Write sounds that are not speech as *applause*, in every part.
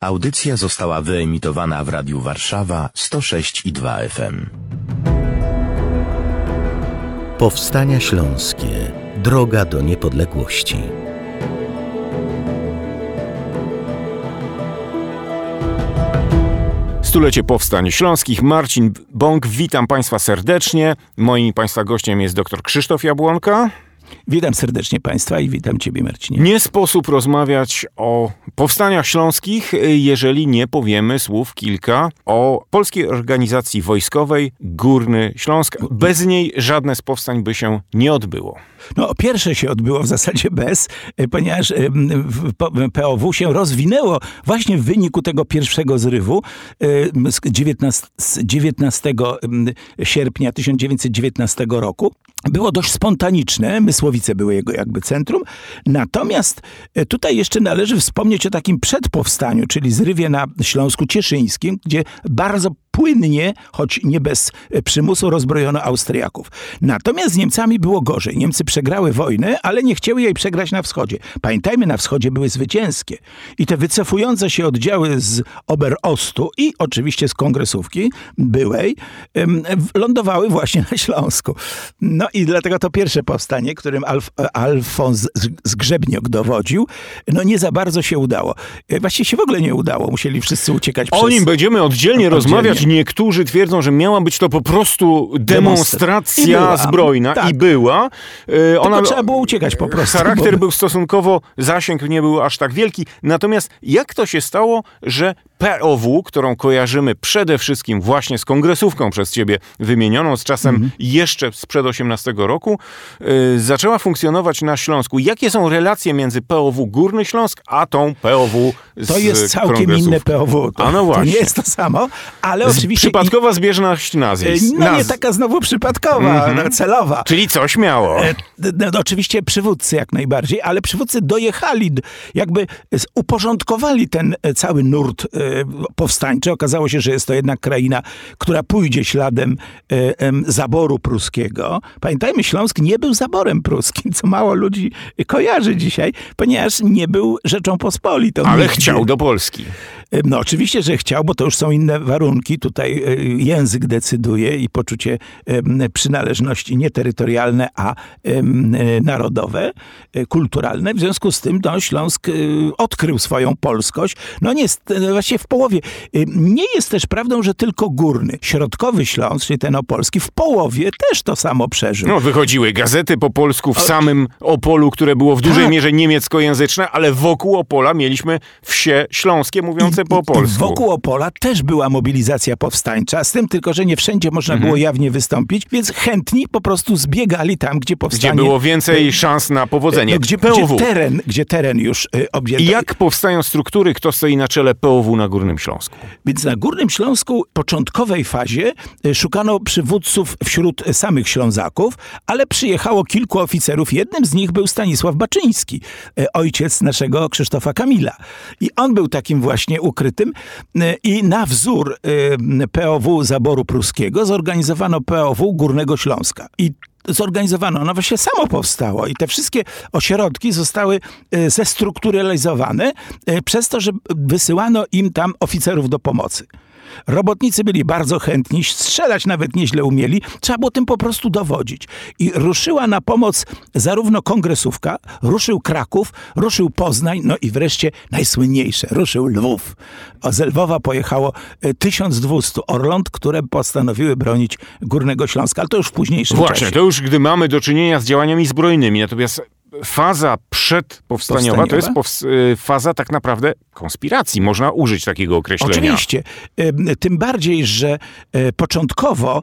Audycja została wyemitowana w Radiu Warszawa 106 i 2 FM. Powstania Śląskie. Droga do niepodległości. Stulecie Powstań Śląskich. Marcin Bąk, witam Państwa serdecznie. Moim Państwa gościem jest dr Krzysztof Jabłonka. Witam serdecznie Państwa i witam Ciebie, Marcinie. Nie sposób rozmawiać o powstaniach śląskich, jeżeli nie powiemy słów kilka o Polskiej Organizacji Wojskowej Górny Śląsk. Bez niej żadne z powstań by się nie odbyło. No, pierwsze się odbyło w zasadzie bez, e, ponieważ POW się rozwinęło właśnie w wyniku tego pierwszego zrywu z 19, z 19 sierpnia 1919 roku. Było dość spontaniczne, Mysłowice były jego jakby centrum. Natomiast e, tutaj jeszcze należy wspomnieć o takim przedpowstaniu, czyli zrywie na Śląsku Cieszyńskim, gdzie bardzo płynnie, choć nie bez e, przymusu, rozbrojono Austriaków. Natomiast z Niemcami było gorzej. Niemcy przegrały wojnę, ale nie chciały jej przegrać na wschodzie. Pamiętajmy, na wschodzie były zwycięskie. I te wycofujące się oddziały z Oberostu i oczywiście z kongresówki byłej lądowały właśnie na Śląsku. No i dlatego to pierwsze powstanie, którym Alf, Alfons Zgrzebniok dowodził, no nie za bardzo się udało. E, właściwie się w ogóle nie udało. Musieli wszyscy uciekać O nim będziemy oddzielnie, oddzielnie rozmawiać niektórzy twierdzą, że miała być to po prostu demonstracja I zbrojna tak. i była. E, ona, trzeba było uciekać po prostu. Charakter bo... był stosunkowo, zasięg nie był aż tak wielki. Natomiast jak to się stało, że POW, którą kojarzymy przede wszystkim właśnie z kongresówką przez ciebie wymienioną, z czasem -hmm. jeszcze sprzed 18 roku, yy, zaczęła funkcjonować na Śląsku. Jakie są relacje między POW Górny Śląsk, a tą POW z To jest całkiem inne POW. To, a no właśnie. to nie jest to samo, ale oczywiście... Przypadkowa zbieżność nazwisk. No Naz... nie taka znowu przypadkowa, mm -hmm. celowa. Czyli coś miało. E, no, oczywiście przywódcy jak najbardziej, ale przywódcy dojechali, jakby uporządkowali ten e, cały nurt e, powstańczy. Okazało się, że jest to jednak kraina, która pójdzie śladem zaboru pruskiego. Pamiętajmy, Śląsk nie był zaborem pruskim, co mało ludzi kojarzy dzisiaj, ponieważ nie był rzeczą pospolitą. Ale nigdy. chciał do Polski. No oczywiście, że chciał, bo to już są inne warunki. Tutaj e, język decyduje i poczucie przynależności nie terytorialne, a narodowe, e, kulturalne. W związku z tym no, Śląsk e, odkrył swoją polskość. No nie, właśnie w połowie. Nie jest też prawdą, że tylko górny. Środkowy Śląsk, czyli ten opolski, w połowie też to samo przeżył. No wychodziły gazety po polsku w o... samym Opolu, które było w dużej tak. mierze niemieckojęzyczne, ale wokół Opola mieliśmy wsie śląskie mówiące po polsku. Wokół Opola też była mobilizacja powstańcza, z tym tylko, że nie wszędzie można mhm. było jawnie wystąpić, więc chętni po prostu zbiegali tam, gdzie powstanie... Gdzie było więcej szans na powodzenie. No, gdzie, gdzie, teren, gdzie teren już y, objęto. I jak powstają struktury, kto stoi na czele POW na Górnym Śląsku? Więc na Górnym Śląsku w początkowej fazie y, szukano przywódców wśród samych Ślązaków, ale przyjechało kilku oficerów. Jednym z nich był Stanisław Baczyński, y, ojciec naszego Krzysztofa Kamila. I on był takim właśnie ukrytym e, i na wzór e, POW zaboru pruskiego zorganizowano POW Górnego Śląska. I zorganizowano, ono właśnie samo powstało i te wszystkie ośrodki zostały e, zestrukturalizowane przez to, że wysyłano im tam oficerów do pomocy. Robotnicy byli bardzo chętni, strzelać nawet nieźle umieli, trzeba było tym po prostu dowodzić. I ruszyła na pomoc zarówno kongresówka, ruszył Kraków, ruszył Poznań, no i wreszcie najsłynniejsze, ruszył Lwów. O z Lwowa pojechało 1200 e, orląt, które postanowiły bronić Górnego Śląska, ale to już w późniejszym Właśnie, czasie. to już gdy mamy do czynienia z działaniami zbrojnymi, natomiast faza przedpowstaniowa to jest y, faza tak naprawdę konspiracji. Można użyć takiego określenia. Oczywiście. Tym bardziej, że e, początkowo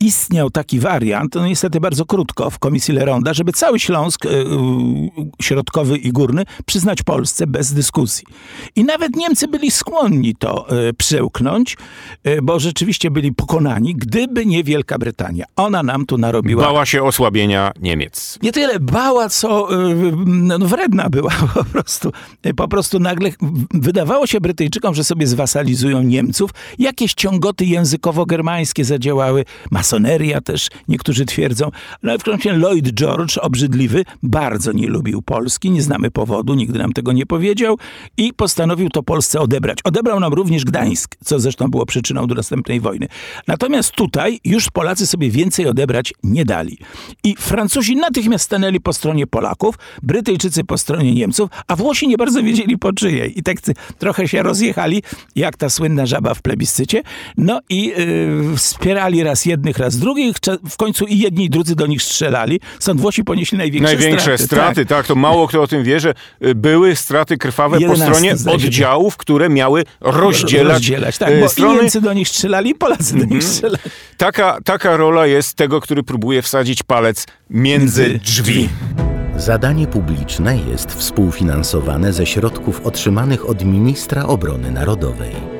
istniał taki wariant, no niestety bardzo krótko, w Komisji Leronda, żeby cały Śląsk środkowy i górny przyznać Polsce bez dyskusji. I nawet Niemcy byli skłonni to przełknąć, bo rzeczywiście byli pokonani, gdyby nie Wielka Brytania. Ona nam tu narobiła... Bała się osłabienia Niemiec. Nie tyle bała, co no, wredna była *laughs* po prostu. Po prostu nagle wydawało się Brytyjczykom, że sobie zwasalizują Niemców. Jakieś ciągoty językowo-germańskie zadziałały, masoneria też niektórzy twierdzą. No w końcu Lloyd George, obrzydliwy, bardzo nie lubił Polski, nie znamy powodu, nigdy nam tego nie powiedział i postanowił to Polsce odebrać. Odebrał nam również Gdańsk, co zresztą było przyczyną do następnej wojny. Natomiast tutaj już Polacy sobie więcej odebrać nie dali. I Francuzi natychmiast stanęli po stronie Polaków, Brytyjczycy po stronie Niemców, a Włosi nie bardzo wiedzieli po czyjej. I tak trochę się rozjechali, jak ta słynna żaba w plebiscycie. No i yy, wspierali raz jednych, raz drugich. W końcu i jedni, i drudzy do nich strzelali. Stąd Włosi ponieśli największe, największe straty. straty tak. tak. to mało kto o tym wie, że y, były straty krwawe po stronie oddziałów, które miały rozdzielać, rozdzielać tak, bo strony. I Niemcy do nich strzelali, i Polacy do nich mhm. strzelali. Taka, taka rola jest tego, który próbuje wsadzić palec między drzwi. Zadanie publiczne jest współfinansowane ze środków otrzymanych od ministra obrony narodowej.